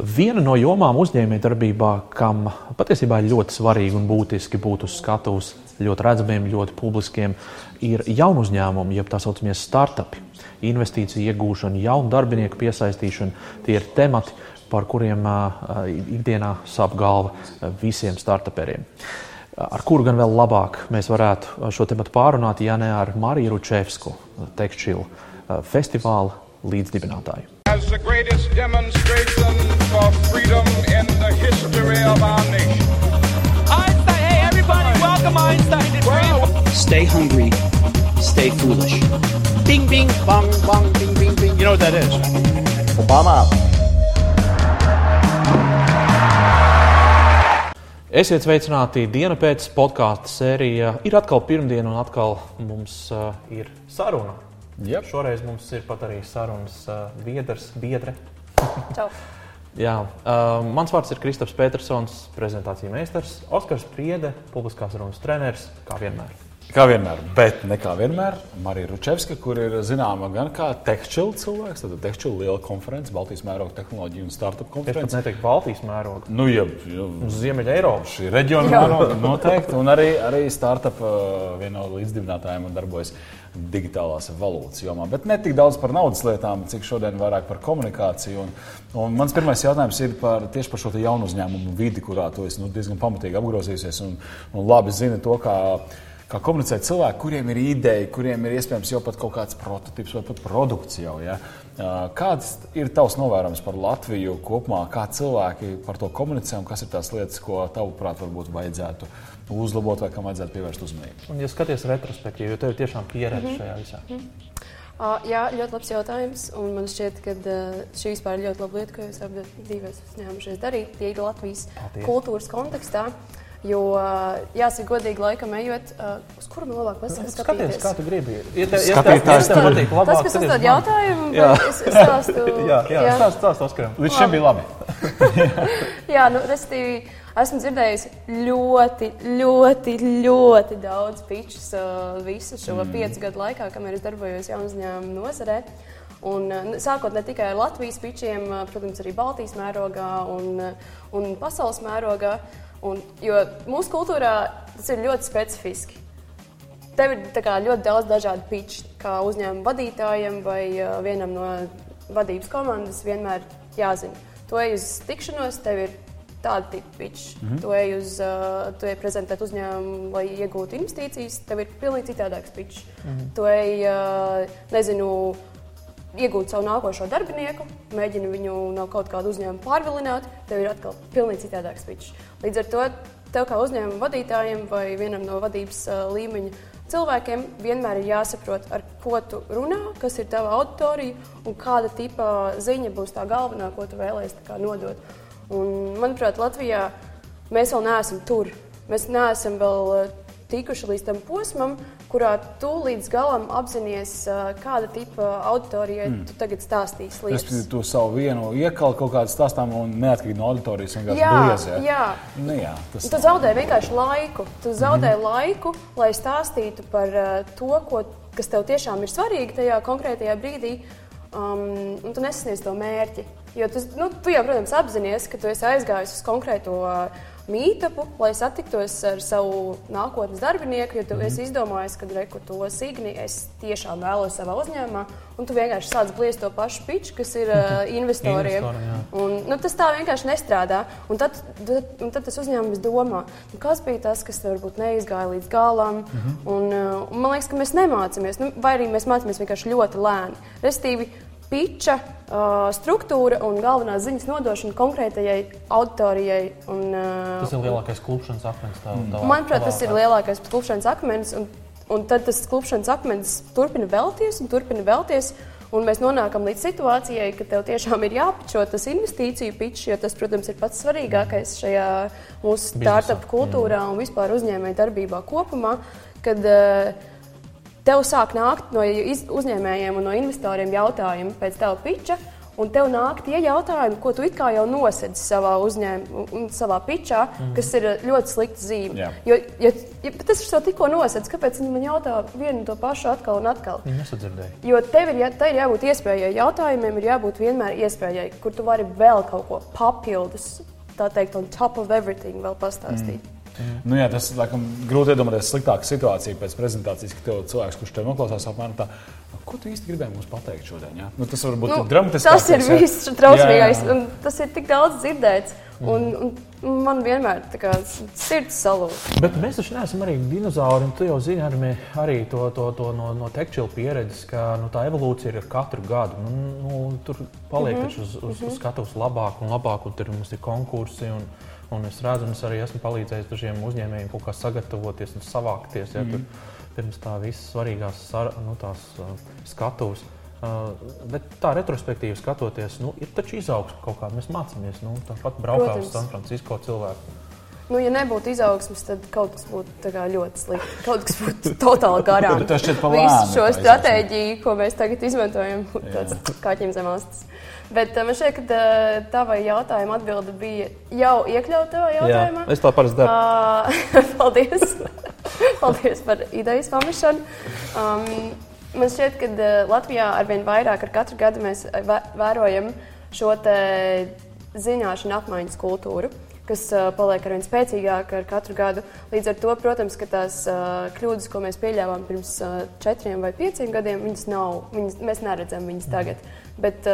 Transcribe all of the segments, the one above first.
Viena no jomām uzņēmējdarbībā, kam patiesībā ir ļoti svarīgi un būtiski būt uz skatuves, ļoti redzamiem, ļoti publiskiem, ir jaunu uzņēmumu, jeb tā saucamie startupi, investīciju iegūšana, jaunu darbinieku piesaistīšana. Tie ir temati, par kuriem ikdienā sāp galva visiem startuperiem. Ar kuru gan vēl labāk mēs varētu šo tematu pārunāt, ja ne ar Mariju Ručevsku, tekstilu festivāla līdzdibinātāju. As the greatest demonstration for freedom in the history of our nation. Einstein, hey everybody, welcome Einstein to Dream. Stay hungry, stay foolish. Bing, bing, bong, bong, bing, bing, bing. You know what that is? Obama. Esiet sveicināti diena pēc podkāstu sērija. Ir atkal pirmdiena, un atkal mums uh, ir saruna. Yep. Šoreiz mums ir pat arī sarunas uh, biedrs, biedre. Čau! Jā, uh, mans vārds ir Kristaps Petersons, prezentācijas meistars, Oskars Priede, publiskās runas treneris, kā vienmēr. Kā vienmēr, bet ne kā vienmēr. Marija Ručevska, kur ir zināma gan kā tekstilu cilvēks, tad tekstilu liela konference, Baltijas mēroga tehnoloģija un startup konference. Es neteiktu Baltijas mēroga. Nu, ja, ja, Ziemeļa Eiropa. Šī reģiona mēroga noteikti, un arī, arī startup uh, viena no līdzdibinātājiem darbojas digitālās valūtas jomā. Bet ne tik daudz par naudas lietām, cik šodien vairāk par komunikāciju. Un, un mans pirmais jautājums ir par, tieši par šo jaunu uzņēmumu vidi, kurā tu esi nu, diezgan pamatīgi apgrozījusies un, un labi zini to, kā kā komunicē cilvēki, kuriem ir ideja, kuriem ir iespējams jau pat kaut kāds prototyps vai pat produkts jau. Ja? Kāds ir tavs novērojums par Latviju kopumā, kā cilvēki par to komunicē un kas ir tās lietas, ko tavuprāt varbūt vajadzētu uzlabot vai kam vajadzētu pievērst uzmanību? Un, ja skaties retrospektīvi, jo tev ir tiešām pieredze mm -hmm. šajā visā. Mm -hmm. Uh, jā, ļoti labs jautājums. Man šķiet, ka uh, šī vispār ir ļoti laba lieta, ko jūs abi esat uzņēmušies darīt. Tie ir Latvijas Paldies. kultūras kontekstā. Uh, Jo, jāsaka, godīgi, laikam ejot, uz kuru man labāk paskatīties. Skaties, kā tu gribi. Ja te, ja Skatītājs tev patīk, labāk. Tas, kas uzdod jautājumu, jā. es, stāstu. jā, jā, jā. stāst, stāst Oskaram. Līdz šim bija labi. jā, nu, restīvi, esmu dzirdējusi ļoti, ļoti, ļoti daudz pičus visu šo mm. piecu gadu laikā, kamēr es darbojos jaunu uzņēmumu nozarē. Un, sākot ne tikai ar Latvijas pičiem, protams, arī Baltijas mērogā un, un pasaules mērogā. Un, jo mūsu kultūrā tas ir ļoti specifiski. Tev ir kā, ļoti daudz dažādu pitču, kā uzņēmuma vadītājiem vai uh, vienam no vadības komandas vienmēr jāzina. Ej uz tikšanos, tev ir tāda tipa pitch. Mm -hmm. Tu ej uz, uh, tu ej prezentēt uzņēmumu, lai iegūtu investīcijas, tev ir pilnīgi citādāks pitch. Mm -hmm. Tu ej, uh, nezinu, iegūt savu nākošo darbinieku, mēģini viņu no kaut kāda uzņēmuma pārvilināt, tev ir atkal pilnīgi citādāks pitch. Līdz ar to tev kā uzņēmuma vadītājiem vai vienam no vadības uh, līmeņa cilvēkiem vienmēr ir jāsaprot, ar ko tu runā, kas ir tava auditorija un kāda tipa ziņa būs tā galvenā, ko tu vēlēsies nodot. Un, manuprāt, Latvijā mēs vēl neesam tur. Mēs neesam vēl tikuši līdz tam posmam, kurā tu līdz galam apzinājies, kāda tipa auditorijai mm. tu tagad stāstīsi. Es tu savu vienu iekalu kaut kādā stāstā, un neatkarīgi no auditorijas vienkārši jā, bliez, ja? jā. Nu, jā tas tu zaudē vienkārši laiku. Tu zaudē mm laiku, lai stāstītu par uh, to, ko, kas tev tiešām ir svarīgi tajā konkrētajā brīdī, um, un tu nesasniedz to mērķi. Jo tu, nu, tu jau, protams, apzinājies, ka tu esi aizgājis uz konkrēto uh, mītapu, lai satiktos ar savu nākotnes darbinieku, jo tu mm esi izdomājis, ka reku to signi es tiešām vēlos savā uzņēmumā, un tu vienkārši sāc bliest to pašu piču, kas ir uh, investoriem. un, nu, tas tā vienkārši nestrādā. Un tad, tad, un tad tas uzņēmums domā, nu, kas bija tas, kas varbūt neizgāja līdz galam. Mm -hmm. un, uh, un man liekas, ka mēs nemācāmies, nu, vai arī mēs mācāmies vienkārši ļoti lēni. Restīvi, piča uh, struktūra un galvenās ziņas nodošana konkrētajai auditorijai. Un, uh, tas ir lielākais klupšanas akmens. Tā, tā, manuprāt, tas ir lielākais klupšanas akmens. Un, un tad tas klupšanas akmens turpina vēlties un turpina vēlties. Un mēs nonākam līdz situācijai, ka tev tiešām ir jāpačo tas investīciju pitch, jo tas, protams, ir pats svarīgākais šajā mūsu startup kultūrā mm. un vispār uzņēmēju darbībā kopumā. Kad, uh, tev sāk nākt no uzņēmējiem un no investoriem jautājumi pēc tava piča. un tev nāk tie jautājumi, ko tu jau nosedzi savā uzņēmumā, savā pičā, mm. kas ir ļoti slikta zīme. Yeah. Jo, ja, ja tas ir tikko nosedz, kāpēc viņi man jautā vienu to pašu atkal un atkal? Viņi nesadzirdēja. Jo tev ir, jā, ir jābūt iespējai, jautājumiem ir jābūt vienmēr iespējai, kur tu vari vēl kaut ko papildus, tā teikt, on top of everything vēl pastāstīt. Mm. Mm. Nu, jā, tas ir grūti iedomāties sliktāku situāciju pēc prezentācijas, ka tev cilvēks, kurš tev noklausās, apmēram tā, Ko tu īsti gribēji mums pateikt šodien? Ja? Nu, tas var būt nu, dramatiski. Tas ir viss trausmīgais, un tas ir tik daudz dzirdēts. Un, un man vienmēr ir sirds salūta. Bet mēs taču neesam arī dinozauri. Tu jau zini arī, arī to, to, to no, no tekstilu pieredzes, ka nu, tā evolūcija ir katru gadu. Nu, nu, tur paliek mm -hmm. uz, uz, uz mhm. skatuves labāk un labāk, un tur mums ir konkursi. Un, un es redzu, un es arī esmu palīdzējis dažiem uzņēmējiem kaut kā sagatavoties un savākties. Ja, mm -hmm. pirms tā visas svarīgās nu, uh, skatuves. Uh, bet tā retrospektīvi skatoties, nu, ir taču izaugsme kaut kāda. Mēs mācāmies. Nu, tāpat braukā uz San Francisco cilvēku. Nu, ja nebūtu izaugsmes, tad kaut kas būtu ļoti slikti. Kaut kas būtu totāli garām. Tas šķiet par visu šo stratēģiju, ko mēs tagad izmantojam, tāds kāķiem zem astes. Bet man šķiet, ka tava jautājuma atbilde bija jau iekļauta tavā jautājumā. Jā, es tā parasti daru. Uh, paldies! paldies par idejas pamešanu. Um, man šķiet, ka uh, Latvijā arvien vairāk ar katru gadu mēs vērojam šo zināšanu apmaiņas kultūru kas paliek ar vien spēcīgāka ar katru gadu. Līdz ar to, protams, ka tās kļūdas, ko mēs pieļāvām pirms četriem vai pieciem gadiem, viņas nav, viņas, mēs neredzam viņas tagad. Bet,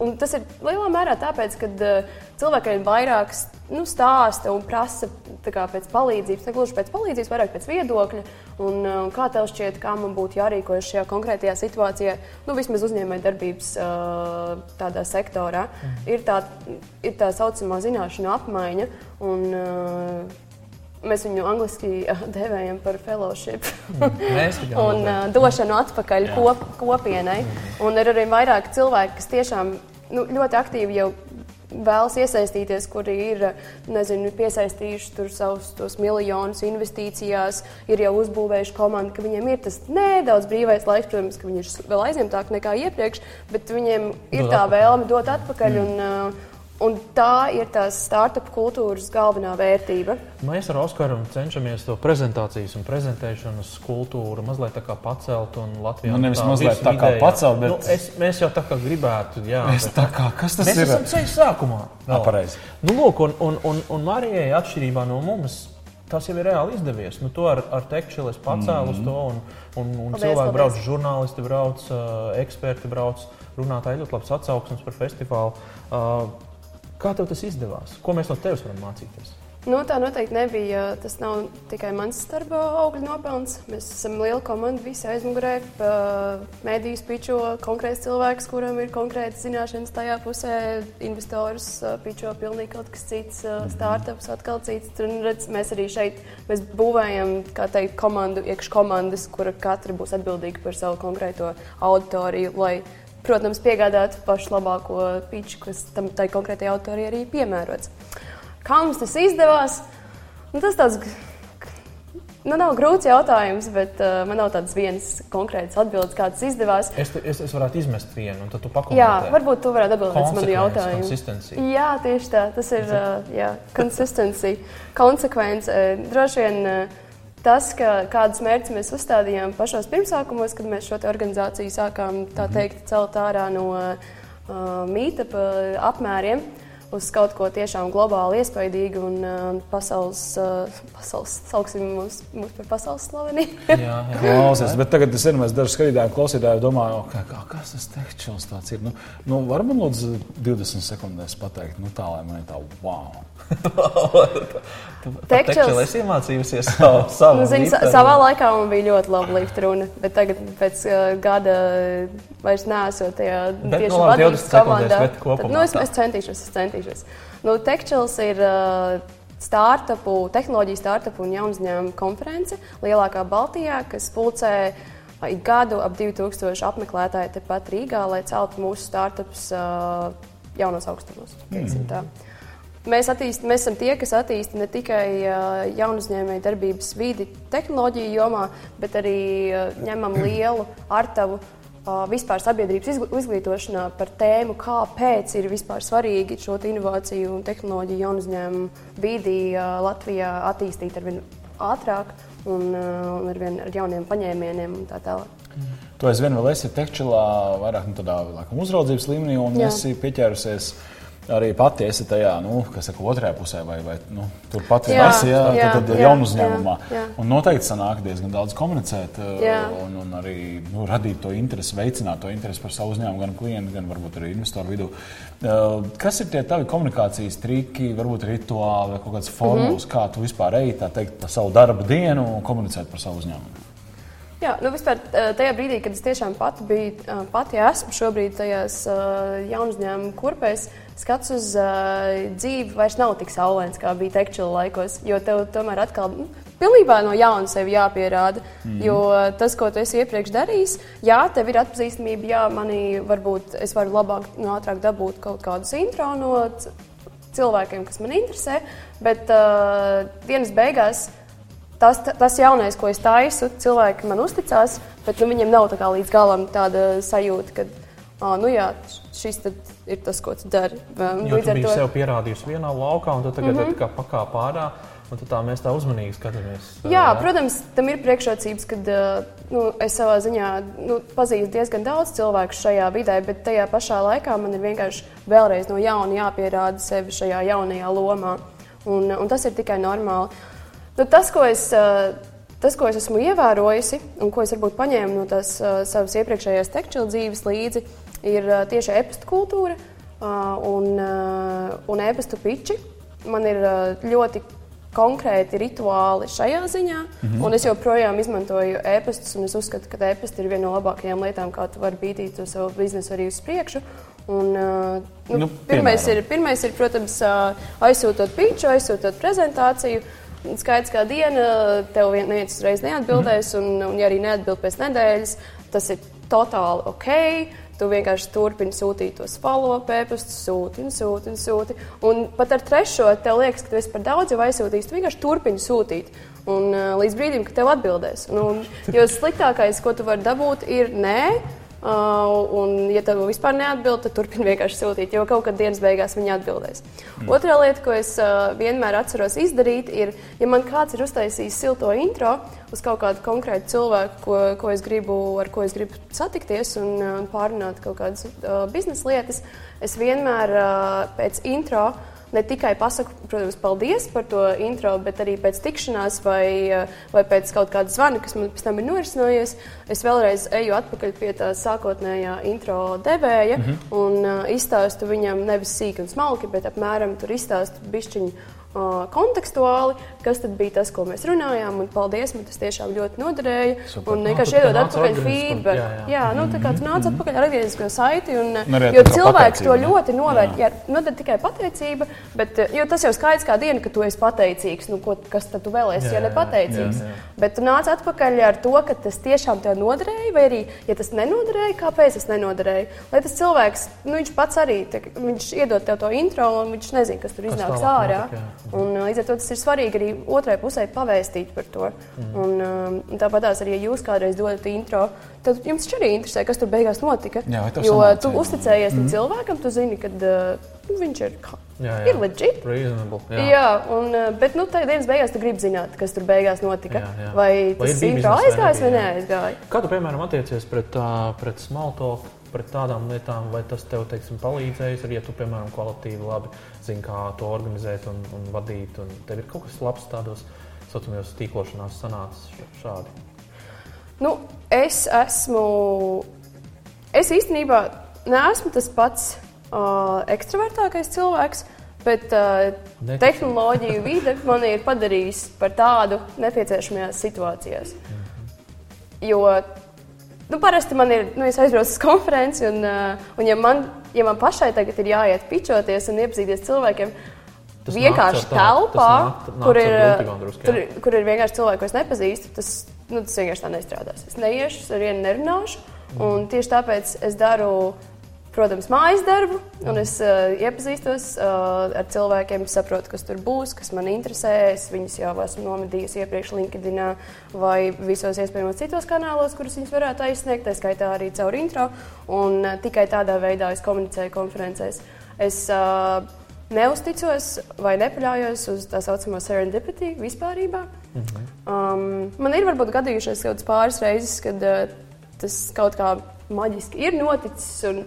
uh, tas ir lielā mērā tāpēc, ka uh, cilvēkiem ir vairāk nu, stāsta un prasa kā, pēc palīdzības, ne gluži pēc palīdzības, vairāk pēc viedokļa. Un, uh, kā tev šķiet, kā man būtu jārīkojas šajā konkrētajā situācijā, nu, vismaz uzņēmējdarbības uh, sektorā, mm. ir, tā, ir tā saucamā zināšanu apmaiņa. Un, uh, Mēs viņu angļuiski devējam par fellowship. Mm, un uh, došanu atpakaļ kop, kopienai. Mm. Un ir arī vairāk cilvēki, kas tiešām nu, ļoti aktīvi jau vēlas iesaistīties, kuri ir nezinu, piesaistījuši savus miljonus investīcijās, ir jau uzbūvējuši komandu, ka viņiem ir tas nedaudz brīvais laiks, protams, ka viņi ir vēl aizņemtāki nekā iepriekš, bet viņiem ir tā vēlme dot atpakaļ. Mm. Un, uh, Un tā ir tās startup kultūras galvenā vērtība. Mēs ar Oskaru cenšamies to prezentācijas un prezentēšanas kultūru mazliet tā kā pacelt. Latvijā nu, nevis mazliet tā kā pacelt, bet nu, es, mēs jau tā kā gribētu. Jā, mēs tā kā, kas tas mēs ir? Mēs esam ceļš sākumā. Pareizi. Nu, lūk, un, un, un, un Marijai atšķirībā no mums. Tas jau ir reāli izdevies. Nu, to ar, ar tekstilu es pacēlu mm -hmm. to, un, un, un paldies, cilvēki paldies. brauc, žurnālisti brauc, uh, eksperti brauc, runātāji ļoti labs atsauksmes par festivālu. Uh, Kā tev tas izdevās? Ko mēs no tevis varam mācīties? Nu, tā noteikti nebija. Tas nav tikai mans darba augļu nopelns. Mēs esam liela komanda, visi aizmugurē. Mēdījus pičo konkrēts cilvēks, kuram ir konkrēti zināšanas tajā pusē. Investors pičo pilnīgi kaut kas cits, mhm. startups atkal cits. Tur redz, mēs arī šeit mēs būvējam teikt, komandu, iekškomandas, kura katra būs atbildīga par savu konkrēto auditoriju protams, piegādāt pašu labāko piču, kas tam tai konkrētajai autorijai arī piemērots. Kā mums tas izdevās? Nu, tas tāds Nu, nav grūts jautājums, bet uh, man nav tādas vienas konkrētas atbildes, kā tas izdevās. Es, es, es varētu izmest vienu, un tad tu pakomentē. Jā, varbūt tu varētu atbildēt uz manu jautājumu. Jā, tieši tā. Tas ir uh, jā, consistency, konsekvence. Uh, droši vien. Uh, tas, ka, kādus mērķus mēs uzstādījām pašos pirmsākumos, kad mēs šo organizāciju sākām mhm. teikt, celt ārā no uh, mītapa uh, apmēriem uz kaut ko tiešām globāli iespaidīgu un uh, pasaules, uh, pasaules sauksim mūs, mūs par pasaules slavenību. jā, jā. Klausies, bet tagad es vienmēr dažu skatītāju klausītāju domāju, kā, kā, kas tas tekšķils tāds ir. Nu, nu, var man lūdzu 20 sekundēs pateikt, nu tā, lai man ir tā wow. Tekšķils es iemācījusies savu, savu nu, zini, savā laikā man bija ļoti laba līfta runa, bet tagad pēc uh, gada vairs neesot tajā bet, tieši nu, vadības komandā. Tad, nu, es, es centīšos, es centīšos. Nu, Tekšķils ir uh, startupu, tehnoloģiju startupu un jaunu uzņēmumu konference lielākā Baltijā, kas pulcē ik gadu ap 2000 apmeklētāju tepat Rīgā, lai celtu mūsu startups uh, jaunos augstumos. Mm. Mēs, attīst, mēs esam tie, kas attīsta ne tikai uh, jaunu uzņēmēju darbības vidi tehnoloģiju jomā, bet arī uh, ņemam lielu artavu vispār sabiedrības izglītošanā par tēmu, kāpēc ir vispār svarīgi šo inovāciju un tehnoloģiju jaunu uzņēmumu vidi Latvijā attīstīt ar vien ātrāk un, un ar, vien, ar jauniem paņēmieniem un tā tālāk. Tu aizvien vēl esi tekšķilā, vairāk nu, tādā laikam, uzraudzības līmenī un Jā. esi pieķērusies arī pati esi tajā, nu, kas saka, otrajā pusē, vai, vai nu, turpat jā, jā, tad, tad jā, jaunu uzņēmumā. Jā, jā. Un noteikti sanāk diezgan daudz komunicēt uh, jā. un, un arī nu, radīt to interesi, veicināt to interesi par savu uzņēmumu, gan klientu, gan varbūt arī investoru vidū. Uh, kas ir tie tavi komunikācijas triki, varbūt rituāli vai kaut kāds formulas, mm -hmm. kā tu vispār ej, tā teikt, savu darba dienu un komunicēt par savu uzņēmumu? Jā, nu vispār tajā brīdī, kad es tiešām pati biju, pati esmu šobrīd tajās jaunu uzņēmumu kurpēs, skats uz uh, dzīvi vairs nav tik saulains, kā bija tekčila laikos. Jo tev tomēr atkal nu, pilnībā no jauna sevi jāpierāda. Mm. Jo tas, ko tu esi iepriekš darījis, jā, tev ir atpazīstamība, jā, manī varbūt es varu labāk un ātrāk dabūt kaut kādus intro no cilvēkiem, kas man interesē. Bet uh, dienas beigās. Tas, tas jaunais, ko es taisu, cilvēki man uzticās, bet nu, viņiem nav tā līdz galam tāda sajūta, ka ah, nu jā, šis ir tas, ko tu dari. Jo tu biji to... sev pierādījusi vienā laukā, un tu tagad mm -hmm. pakāp ārā. Un tā mēs tā uzmanīgi skatāmies. Jā, jā, protams, tam ir priekšrocības, ka nu, es savā ziņā nu, pazīstu diezgan daudz cilvēku šajā vidē, bet tajā pašā laikā man ir vienkārši vēlreiz no jauna jāpierāda sevi šajā jaunajā lomā. Un, un tas ir tikai normāli. Nu, tas, ko es Tas, ko es esmu ievērojusi un ko es varbūt paņēmu no tās savas iepriekšējās tekstilu dzīves līdzi, ir uh, tieši e-pasta kultūra uh, un, uh, un e-pasta piči. Man ir ļoti konkrēti rituāli šajā ziņā, mm -hmm. un es joprojām izmantoju e-pastus. Es uzskatu, ka e-pasta ir viena no labākajām lietām, kā tu vari bīdīt savu biznesu arī uz priekšu. Un, nu, nu, pirmais, ir, pirmais ir, protams, aizsūtot pīču, aizsūtot prezentāciju. Skaidrs, kā diena, tev viens uzreiz neatbildēs, mm -hmm. un, un ja arī neatbild pēc nedēļas, tas ir totāli ok. Tu vienkārši turpini sūtīt tos follow-up pēpastus, sūti un sūti un sūti. Un pat ar trešo tev liekas, ka tu esi par daudz jau aizsūtījis. Tu vienkārši turpini sūtīt. Un, uh, līdz brīdim, kad tev atbildēs. Un, un, jo sliktākais, ko tu vari dabūt, ir nē. Uh, un, ja tev vispār neatbild, tad turpini vienkārši sūtīt, jo kaut kad dienas beigās viņi atbildēs. Mm. Otra lieta, ko es uh, vienmēr atceros izdarīt, ir, ja man kāds ir uztaisījis silto intro uz kaut kādu konkrētu cilvēku, ko, ko es gribu, ar ko es gribu satikties un, uh, un pārunāt kaut kādas uh, biznesa lietas, es vienmēr uh, pēc intro ne tikai pasaku, protams, paldies par to intro, bet arī pēc tikšanās vai, eh, vai pēc kaut kāda zvana, kas man pēc tam ir norisinājies. Es vēlreiz eju atpakaļ pie tā sākotnējā intro devēja mm -hmm. un uh, izstāstu viņam nevis sīki un smalki, bet apmēram tur izstāstu bišķiņu kontekstuāli, kas tad bija tas, ko mēs runājām. Un paldies, man tas tiešām ļoti noderēja. Super. Un vienkārši iedod atpakaļ feedback. Jā, jā. jā nu, tā kā tu nāc atpakaļ ar atgrieznisko saiti. Un, Nariet, jo cilvēks to ļoti novērt. Jā, nu, tad tikai pateicība, bet jo tas jau skaidrs kā diena, ka tu esi pateicīgs. Nu, ko, kas tad tu vēl esi, ja nepateicīgs? Jā, jā. Bet tu nāc atpakaļ ar to, ka tas tiešām tev noderēja, vai arī, ja tas nenoderēja, kāpēc tas nenoderēja. Lai tas cilvēks, nu, viņš pats arī, te, viņš iedod tev to intro, un viņš nezina, kas tur iznāks ārā. Un, uh, līdz ar to tas ir svarīgi arī otrai pusē pavēstīt par to. Mm. Un, um, tāpat arī, ja jūs kādreiz dodat intro, tad jums arī interesē, kas tur beigās notika. Jā, jo sanāca, tu uzticējies mm. cilvēkam, tu zini, ka uh, viņš ir. Jā, jā. Ir legit. Jā, jā un, uh, bet nu, tajā dienas beigās tu gribi zināt, kas tur beigās notika. Jā, jā. Vai tas ir aizgājis vai neaizgājis. Kā tu, piemēram, attiecies pret, uh, pret small talk? Pret tādām lietām, vai tas tev teiksim, palīdzējis, arī ja tu, piemēram, kvalitīvi labi zini, kā to organizēt un, un vadīt. Un tev ir kaut kas labs tādos sociālajos tīklošanās sanācis šādi. Nu, es esmu. Es īstenībā neesmu tas pats uh, ekstravertākais cilvēks, bet uh, tehnoloģiju vide man ir padarījusi par tādu nepieciešamajās situācijās. Mm -hmm. Jo Nu, parasti man ir, nu, es aizbraucu uz konferenci, un, uh, un ja, man, ja man pašai tagad ir jāiet pičoties un iepazīties cilvēkiem, tas vienkārši tā, telpā, nāk, nāk kur, ir, drusku, tur, kur ir vienkārši cilvēki, ko es nepazīstu, tas, nu, tas vienkārši tā nestrādās. Es neiešu, ar vienu nerunāšu, mm. un tieši tāpēc es daru protams, mājas darbu, un es uh, iepazīstos uh, ar cilvēkiem, saprotu, kas tur būs, kas man interesē. Es viņus jau esmu nomedījusi iepriekš LinkedIn vai visos iespējamos citos kanālos, kurus viņus varētu aizsniegt, tā skaitā arī caur intro. Un uh, tikai tādā veidā es komunicēju konferencēs. Es uh, neusticos vai nepaļaujos uz tā saucamo serendipity vispār. Mm -hmm. um, man ir varbūt gadījušies kaut kādas pāris reizes, kad uh, tas kaut kā maģiski ir noticis. Un,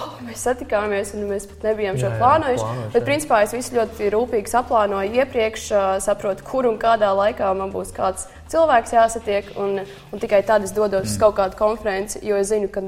oh, mēs satikāmies, un mēs pat nebijām šo jā, jā, plānojuši. plānojuši bet, jā. principā, es visu ļoti rūpīgi saplānoju iepriekš, saprotu, kur un kādā laikā man būs kāds cilvēks jāsatiek. Un, un tikai tad es dodos mm. uz kaut kādu konferenci, jo es zinu, ka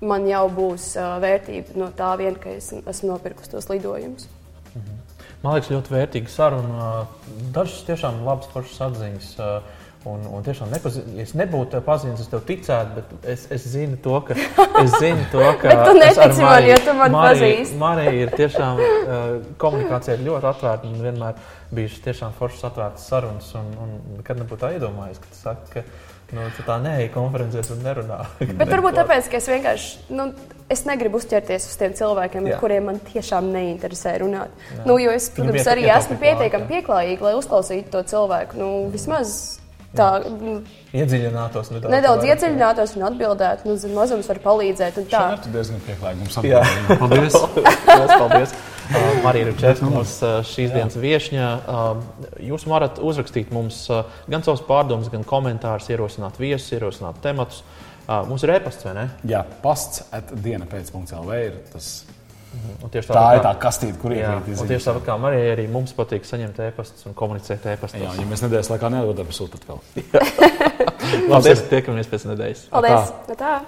man jau būs uh, vērtība no tā, vien, ka es esmu nopirkusi tos lidojumus. Mm -hmm. Man liekas, ļoti vērtīga saruna. Dažas tiešām labas, foršas atziņas. Uh, Un, un tiešām, nepazin, es nebūtu pazīstams, es tev ticētu, bet es, es zinu to, ka. Es zinu to, ka tu netici man, ja tu man pazīsti. Marija ir tiešām uh, komunikācija ļoti atvērta un vienmēr bijušas tiešām foršas atvērtas sarunas. Un, un nekad nebūtu iedomājies, ka tu saki, ka nu, tu tā neej konferencēs un nerunā. bet varbūt tāpēc, ka es vienkārši. Nu, es negribu uzķerties uz tiem cilvēkiem, ar kuriem man tiešām neinteresē runāt. Jā. Nu, jo es, protams, arī esmu pietiekami pieklājīga, lai uzklausītu to cilvēku. Nu, vismaz Tā, nu, iedziļinātos nedaudz. Nedaudz iedziļinātos un atbildētu. Nu, zin, mazums var palīdzēt. Tā ir diezgan pieklājīga. Mums Jā, paldies. paldies, paldies. Uh, Marija Rupčēta, mūsu uh, šīs dienas viesņa. Uh, jūs varat uzrakstīt mums uh, gan savus pārdomus, gan komentārus, ierosināt viesus, ierosināt tematus. Uh, mums ir e-pasts, vai ne? Jā, pasts at diena pēc.lv ir tas. Tā, tā ir tā kastīte, kur iekrīt. Tieši tāpat kā Marijai, arī mums patīk saņemt e-pastus un komunicēt e-pastus. Jā, ja mēs nedēļas laikā neatbildam, sūtāt vēl. Labi, tiekamies pēc nedēļas. Paldies! Tā. Tā.